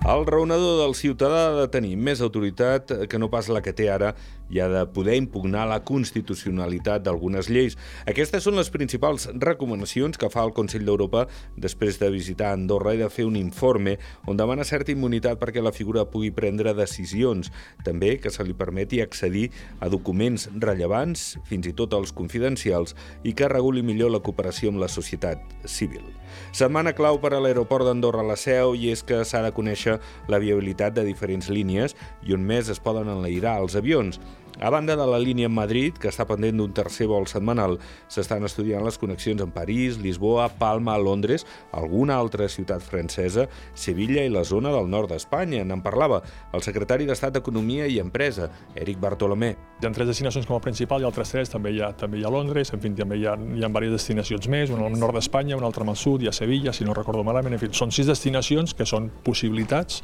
El raonador del ciutadà ha de tenir més autoritat que no pas la que té ara i ha de poder impugnar la constitucionalitat d'algunes lleis. Aquestes són les principals recomanacions que fa el Consell d'Europa després de visitar Andorra i de fer un informe on demana certa immunitat perquè la figura pugui prendre decisions. També que se li permeti accedir a documents rellevants, fins i tot els confidencials, i que reguli millor la cooperació amb la societat civil. Setmana clau per a l'aeroport d'Andorra a la Seu i és que s'ha de conèixer la viabilitat de diferents línies i on més es poden enlairar els avions. A banda de la línia en Madrid, que està pendent d'un tercer vol setmanal, s'estan estudiant les connexions amb París, Lisboa, Palma, Londres, alguna altra ciutat francesa, Sevilla i la zona del nord d'Espanya. N'en parlava el secretari d'Estat d'Economia i Empresa, Eric Bartolomé. Hi ha tres destinacions com a principal i altres tres també hi ha, també hi ha Londres, en fi, també hi ha, hi ha diverses destinacions més, una al nord d'Espanya, una altra al sud, hi ha Sevilla, si no recordo malament, en fi, són sis destinacions que són possibilitats,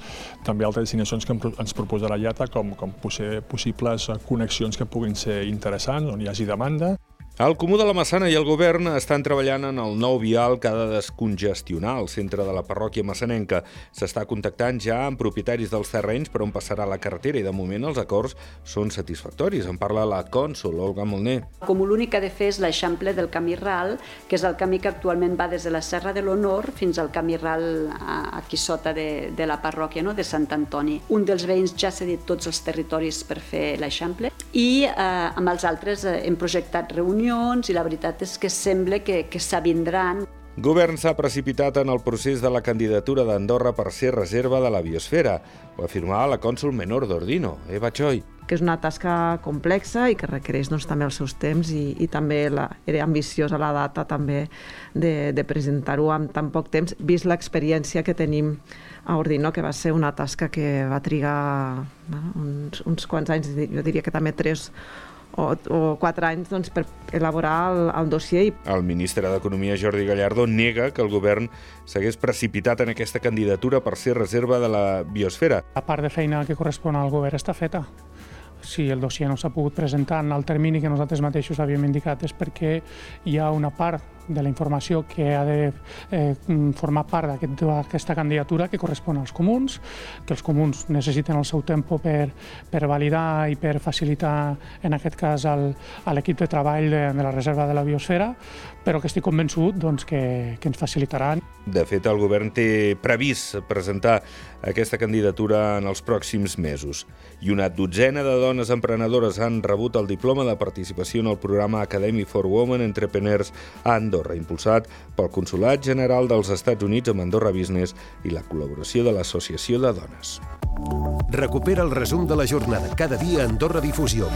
també altres destinacions que ens proposarà IATA com, com possibles connexions connexions que puguin ser interessants, on hi hagi demanda. El Comú de la Massana i el govern estan treballant en el nou vial que ha de descongestionar el centre de la parròquia massanenca. S'està contactant ja amb propietaris dels terrenys per on passarà la carretera i de moment els acords són satisfactoris. En parla la cònsul, Olga Molner. Com l'únic que ha de fer és l'eixample del camí ral, que és el camí que actualment va des de la Serra de l'Honor fins al camí ral aquí sota de, de la parròquia no? de Sant Antoni. Un dels veïns ja s'ha dit tots els territoris per fer l'eixample i eh, amb els altres eh, hem projectat reunions reunions i la veritat és que sembla que, que s'avindran. Govern s'ha precipitat en el procés de la candidatura d'Andorra per ser reserva de la biosfera. Ho afirmava la cònsul menor d'Ordino, Eva Choi que és una tasca complexa i que requereix doncs, també els seus temps i, i també la, era ambiciosa la data també de, de presentar-ho amb tan poc temps, vist l'experiència que tenim a Ordino, que va ser una tasca que va trigar bueno, uns, uns quants anys, jo diria que també tres o, o quatre anys doncs, per elaborar el, el dossier. El ministre d'Economia, Jordi Gallardo, nega que el govern s'hagués precipitat en aquesta candidatura per ser reserva de la biosfera. La part de feina que correspon al govern està feta si el dossier no s'ha pogut presentar en el termini que nosaltres mateixos havíem indicat és perquè hi ha una part de la informació que ha de eh, formar part d'aquesta aquest, candidatura que correspon als comuns, que els comuns necessiten el seu temps per, per validar i per facilitar, en aquest cas, el, a l'equip de treball de, de la reserva de la biosfera, però que estic convençut doncs, que, que ens facilitaran. De fet, el govern té previst presentar aquesta candidatura en els pròxims mesos. I una dotzena de dones emprenedores han rebut el diploma de participació en el programa Academy for Women Entrepreneurs a Andorra, impulsat pel Consolat General dels Estats Units amb Andorra Business i la col·laboració de l'Associació de Dones. Recupera el resum de la jornada cada dia a Andorra Difusió.